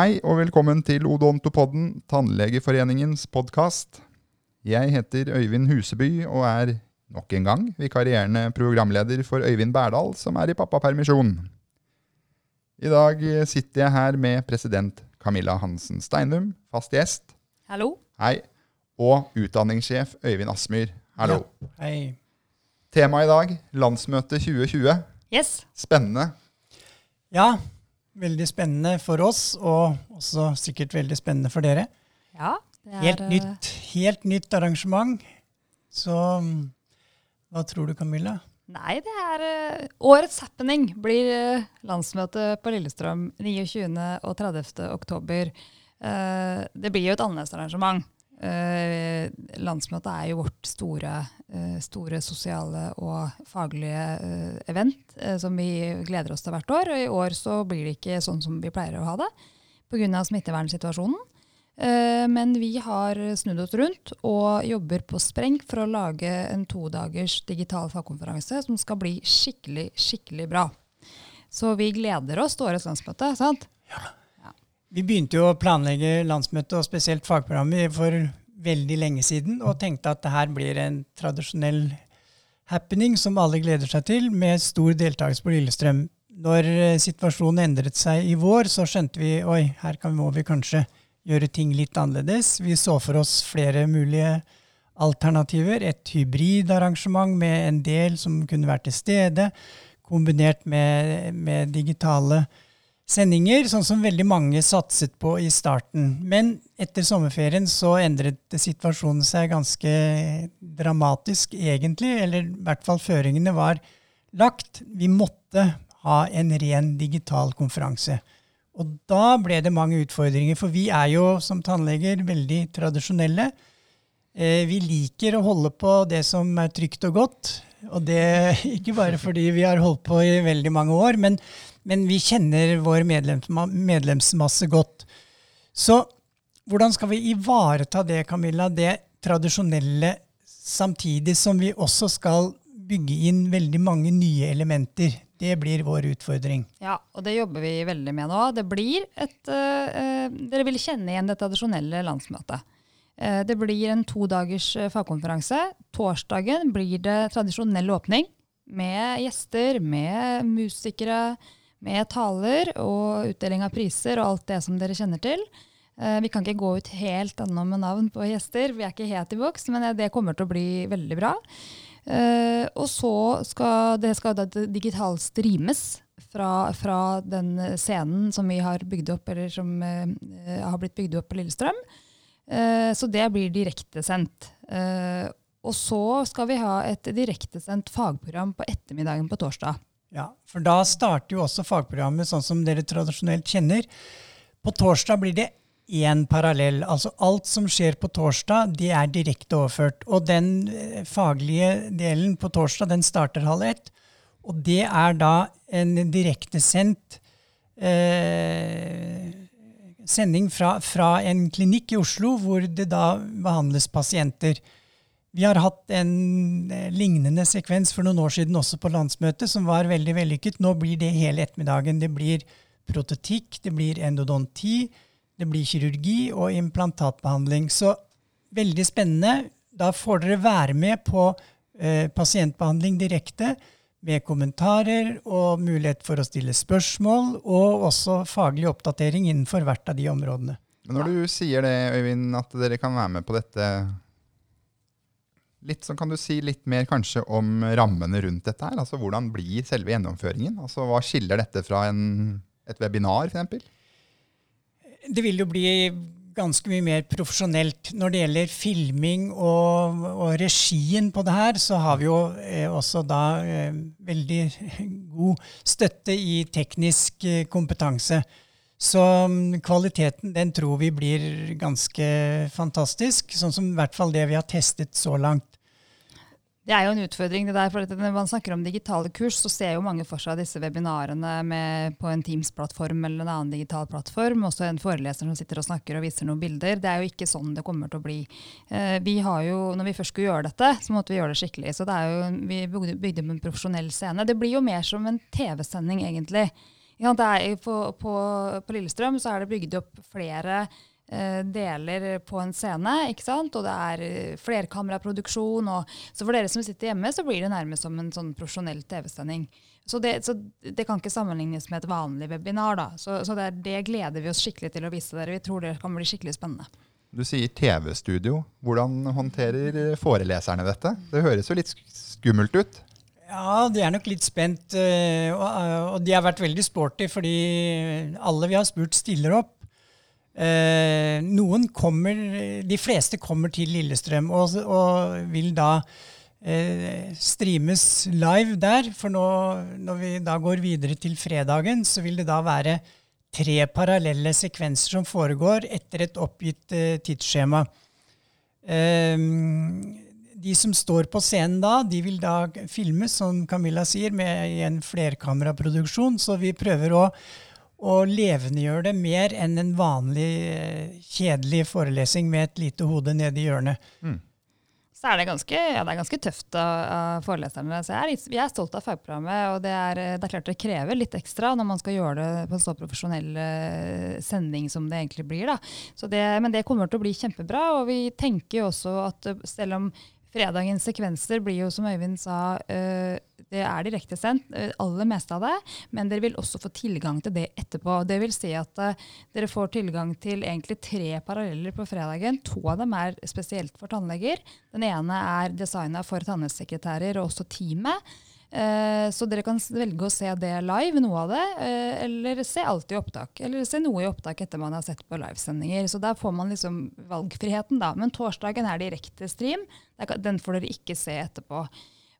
Hei og velkommen til Odontopodden, Tannlegeforeningens podkast. Jeg heter Øyvind Huseby og er nok en gang vikarierende programleder for Øyvind Berdal, som er i pappapermisjon. I dag sitter jeg her med president Camilla Hansen Steinum, fast gjest. Hallo. Hei. Og utdanningssjef Øyvind Asmyr. Hallo. Ja, hei. Tema i dag landsmøte 2020. Yes. Spennende. Ja, veldig spennende for oss, og også sikkert veldig spennende for dere. Ja, det er Helt eh, nytt, helt nytt arrangement. Så hva tror du, Camilla? Nei, det er eh, Årets happening blir uh, landsmøte på Lillestrøm 29. og 30. oktober. Eh, det blir jo et annerledes arrangement. Eh, landsmøtet er jo vårt store, eh, store sosiale og faglige eh, event som vi gleder oss til hvert år. Og i år så blir det ikke sånn som vi pleier å ha det pga. smittevernsituasjonen. Men vi har snudd oss rundt og jobber på spreng for å lage en todagers digital fagkonferanse som skal bli skikkelig, skikkelig bra. Så vi gleder oss til årets landsmøte. sant? Vi begynte jo å planlegge landsmøtet, og spesielt fagprogrammet, for veldig lenge siden, og tenkte at det her blir en tradisjonell happening som alle gleder seg til, med stor deltakelse på Lillestrøm. Når eh, situasjonen endret seg i vår, så skjønte vi oi, her må vi kanskje gjøre ting litt annerledes. Vi så for oss flere mulige alternativer. Et hybridarrangement med en del som kunne vært til stede, kombinert med, med digitale sendinger, sånn som veldig mange satset på i starten. Men etter sommerferien så endret situasjonen seg ganske dramatisk, egentlig. Eller i hvert fall føringene var lagt. Vi måtte ha en ren digital konferanse. Og da ble det mange utfordringer, for vi er jo som tannleger veldig tradisjonelle. Eh, vi liker å holde på det som er trygt og godt. Og det ikke bare fordi vi har holdt på i veldig mange år, men, men vi kjenner vår medlemsma medlemsmasse godt. Så hvordan skal vi ivareta det, Camilla, det tradisjonelle, samtidig som vi også skal bygge inn veldig mange nye elementer? Det blir vår utfordring. Ja, og det jobber vi veldig med nå. Det blir et eh, Dere vil kjenne igjen det tradisjonelle landsmøtet. Uh, det blir en todagers fagkonferanse. Torsdagen blir det tradisjonell åpning med gjester, med musikere, med taler og utdeling av priser og alt det som dere kjenner til. Eh, Vi kan ikke gå ut helt ennå med navn på gjester, vi er ikke helt i boks, men eh, det kommer til å bli veldig bra. Eh, og så skal det skal da digitalt streames fra, fra den scenen som vi har bygd opp, eller som har blitt bygd opp på Lillestrøm. Så det blir direktesendt. Og så skal vi ha et direktesendt fagprogram på ettermiddagen på torsdag. Ja, for da starter jo også fagprogrammet sånn som dere tradisjonelt kjenner. På torsdag blir det én parallell. Altså alt som skjer på torsdag, det er direkte overført. Og den eh, faglige delen på torsdag, den starter halv ett. Og det er da en direktesendt eh, sending fra, fra en klinikk i Oslo, hvor det da behandles pasienter. Vi har hatt en eh, lignende sekvens for noen år siden også på landsmøtet, som var veldig vellykket. Nå blir det hele ettermiddagen. Det blir protetikk, det blir endodonti, det blir kirurgi og implantatbehandling. Så veldig spennende. Da får dere være med på eh, pasientbehandling direkte, med kommentarer og mulighet for å stille spørsmål, og også faglig oppdatering innenfor hvert av de områdene. Men når du sier det, Øyvind, at dere kan være med på dette litt, så Kan du si litt mer kanskje om rammene rundt dette? her? Altså Hvordan blir selve gjennomføringen? Altså Hva skiller dette fra en, et webinar, f.eks.? Det vil jo bli ganske mye mer profesjonelt. Når det gjelder filming og, og regien på det her, så har vi jo eh, også da eh, veldig god støtte i teknisk eh, kompetanse. Så mm, kvaliteten den tror vi blir ganske fantastisk, sånn som i hvert fall det vi har testet så langt. Det er jo en utfordring. det der, for Når man snakker om digitale kurs, så ser jo mange for seg disse webinarene med, på en Teams-plattform eller en annen digital plattform. Også en foreleser som sitter og snakker og viser noen bilder. Det er jo ikke sånn det kommer til å bli. Eh, vi har jo, når vi først skulle gjøre dette, så måtte vi gjøre det skikkelig. Så det er jo, vi bygde, opp en profesjonell scene. Det blir jo mer som en TV-sending, egentlig. Ja, er, på, på, på Lillestrøm så er det bygd opp flere deler på en scene, ikke sant? og det er eh, flerkameraproduksjon. Og, så for dere som sitter hjemme, så blir det nærmest som en sånn profesjonell TV-sending. Så, det, så det, kan ikke sammenlignes med et vanlig webinar. da. Så, så det, det, gleder vi oss skikkelig til å vise dere. Vi tror det kan bli skikkelig spennende. Du sier TV-studio. Hvordan håndterer foreleserne dette? Det høres jo litt skummelt ut? Ja, de er nok litt spent. Eh, og de har vært veldig sporty, fordi alle vi har spurt, stiller opp. Eh, noen kommer, De fleste kommer til Lillestrøm og, og vil da eh, streames live der. For nå, når vi da går videre til fredagen, så vil det da være tre parallelle sekvenser som foregår etter et oppgitt tidsskjema. Um, de som står på scenen da, de vil da filmes, som Camilla sier, med en flerkameraproduksjon. Så vi prøver å, å levendegjør det mer enn en vanlig eh, kjedelig forelesning med et lite hode nede i hjørnet. Mm. Så er det ganske, ja, det er ganske tøft av foreleserne. Så jeg er, jeg er stolt av fagprogrammet. Og det er, det er, klart det krever litt ekstra når man skal gjøre det på en så profesjonell uh, sending som det egentlig blir. Det, men det kommer til å bli kjempebra. Og vi tenker jo også at selv om Fredagens sekvenser blir jo, som Øyvind sa, uh, det er direktesendt, uh, aller meste av det. Men dere vil også få tilgang til det etterpå. Det vil si at uh, dere får tilgang til egentlig tre paralleller på fredagen. To av dem er spesielt for tannleger. Den ene er designa for tannhelsesekretærer og også teamet. Eh, så dere kan velge å se det live, noe av det, eh, eller se alt i opptak. Eller se noe i opptak etter man har sett på livesendinger. Så der får man liksom valgfriheten, da. Men torsdagen er direkte stream. Den får dere ikke se etterpå.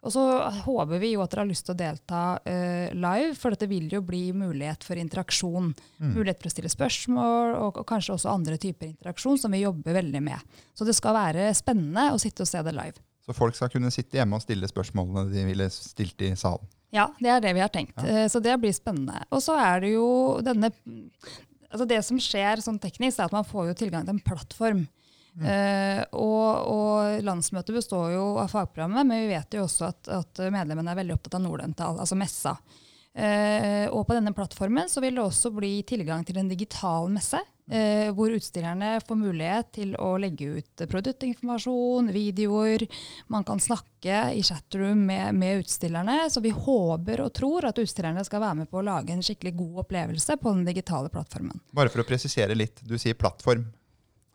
Og så håper vi jo at dere har lyst til å delta uh, live, for dette vil jo bli mulighet for interaksjon. Mm. Mulighet for å stille spørsmål, og, og, kanskje også andre typer interaksjon som vi jobber veldig med. Så det skal være spennende å sitte og se det live. Så folk skal kunne sitte hjemme og stille spørsmålene de ville stilt i salen. Ja, det er det vi har tenkt. Ja. Eh, så det blir spennende. Og så er det jo denne altså Det som skjer sånn teknisk, er at man får jo tilgang til en plattform. Mm. Uh, og, og, landsmøtet består jo av fagprogrammet, men vi vet jo også at, at medlemmene er veldig opptatt av Nordental, altså messa. Uh, og på denne plattformen så vil det også bli tilgang til en digital messe eh, hvor utstillerne får mulighet til å legge ut produktinformasjon, videoer. Man kan snakke i chatroom med, med, utstillerne. Så vi håper og tror at utstillerne skal være med på å lage en skikkelig god opplevelse på den digitale plattformen. Bare for å presisere litt, du sier plattform.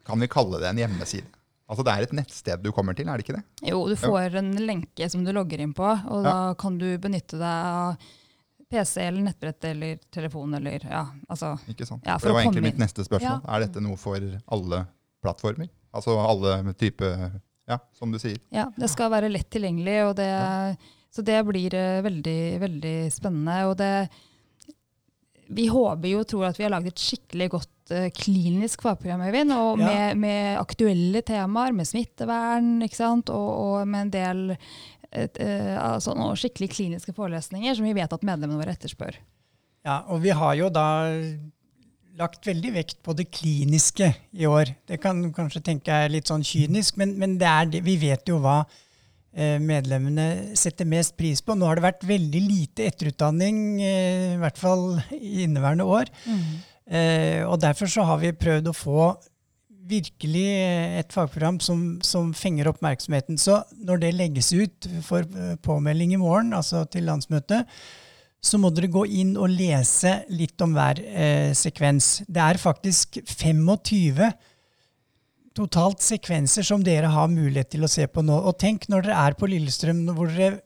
Kan vi kalle det en hjemmeside? Altså Det er et nettsted du kommer til, er det ikke det? Jo, du får en lenke som du logger inn på, og ja. da kan du benytte deg av PC eller nettbrett eller telefon eller ja, altså. Ikke sant. Ja, det var egentlig mitt neste spørsmål. Ja. Er dette noe for alle plattformer? Altså alle type Ja, som du sier. Ja, det skal være lett tilgjengelig, og det, så det blir uh, veldig, veldig spennende. Og det Vi håper jo og tror at vi har laget et skikkelig godt uh, klinisk fagprogram, Øyvind, og med, med, aktuelle temaer, med smittevern, og, og med en del et, et, altså noen skikkelig kliniske forelesninger som vi vet at medlemmene våre etterspør. Ja, og vi har jo da lagt veldig vekt på det kliniske i år. Det kan du kanskje tenke er litt sånn kynisk, men, men det det. vi vet jo hva eh, medlemmene setter mest pris på. Nå har det vært veldig lite etterutdanning, eh, i hvert fall i inneværende år. Mm. Eh, og derfor så har vi prøvd å få virkelig et fagprogram som, som, fenger oppmerksomheten. Så når det legges ut for eh, påmelding i morgen, altså til landsmøtet, så må dere gå inn og lese litt om hver eh, sekvens. Det er faktisk 25 totalt sekvenser som dere har mulighet til å se på nå. Og tenk når dere er på Lillestrøm, hvor dere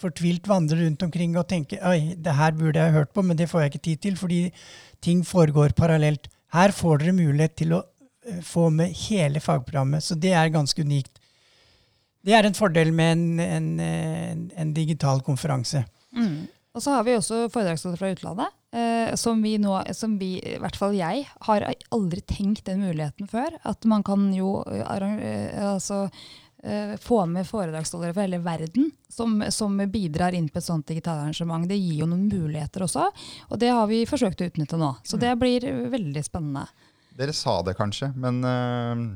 fortvilt vandrer rundt omkring og tenker oi, det her burde jeg hørt på, men det får jeg ikke tid til, fordi ting foregår parallelt. Her får dere mulighet til å få med hele fagprogrammet. Så det er ganske unikt. Det er en fordel med en, en, en, en digital konferanse. Mm. Og så har vi også foredragsholdere fra utlandet, eh, som vi nå, som vi, i hvert fall jeg, har aldri tenkt den muligheten før. At man kan jo eh, altså, eh, få med foredragsholdere fra hele verden som, som, bidrar inn på et sånt digitalt arrangement. Det gir jo noen muligheter også, og det har vi forsøkt å utnytte nå. Så mm. det blir veldig spennende. Dere sa det kanskje, men uh,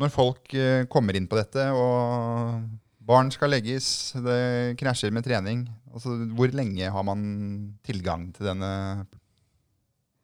når folk uh, kommer inn på dette og Barn skal legges, det krasjer med trening. Altså, hvor lenge har man tilgang til denne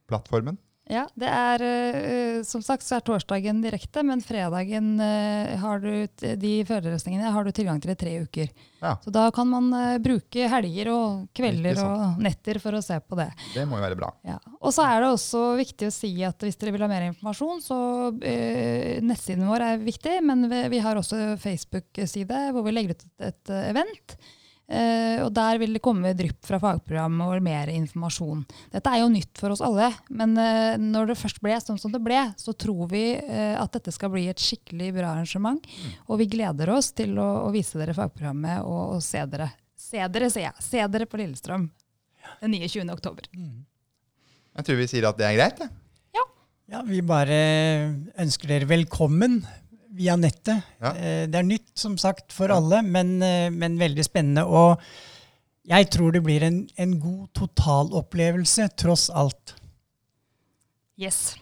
plattformen? Ja, det er eh, Som sagt så er torsdagen direkte, men fredagen eh, har du de førerløsningene har du tilgang til i tre uker. Ja. Så da kan man eh, bruke helger og kvelder og netter for å se på det. Det må jo være bra. Ja. Og så er det også viktig å si at hvis dere vil ha mer informasjon, så eh, nettsiden vår er viktig, men vi, vi har også Facebook-side hvor vi legger ut et, et event. Eh, og der vil det komme drypp fra fagprogrammet og mer informasjon. Dette er jo nytt for oss alle, men uh, når det først ble sånn som det ble, så tror vi uh, at dette skal bli et skikkelig bra arrangement. Og vi gleder oss til å, å vise dere fagprogrammet og, og se dere. Se dere, sier jeg. Se dere på Lillestrøm den 29. oktober. Jeg tror vi sier at det er greit. Ja. Ja, Vi bare ønsker dere velkommen via nettet. Ja. Eh, Det er nytt, som sagt, for alle, men, eh, men veldig spennende. Og jeg tror det blir en, en god totalopplevelse, tross alt. Yes.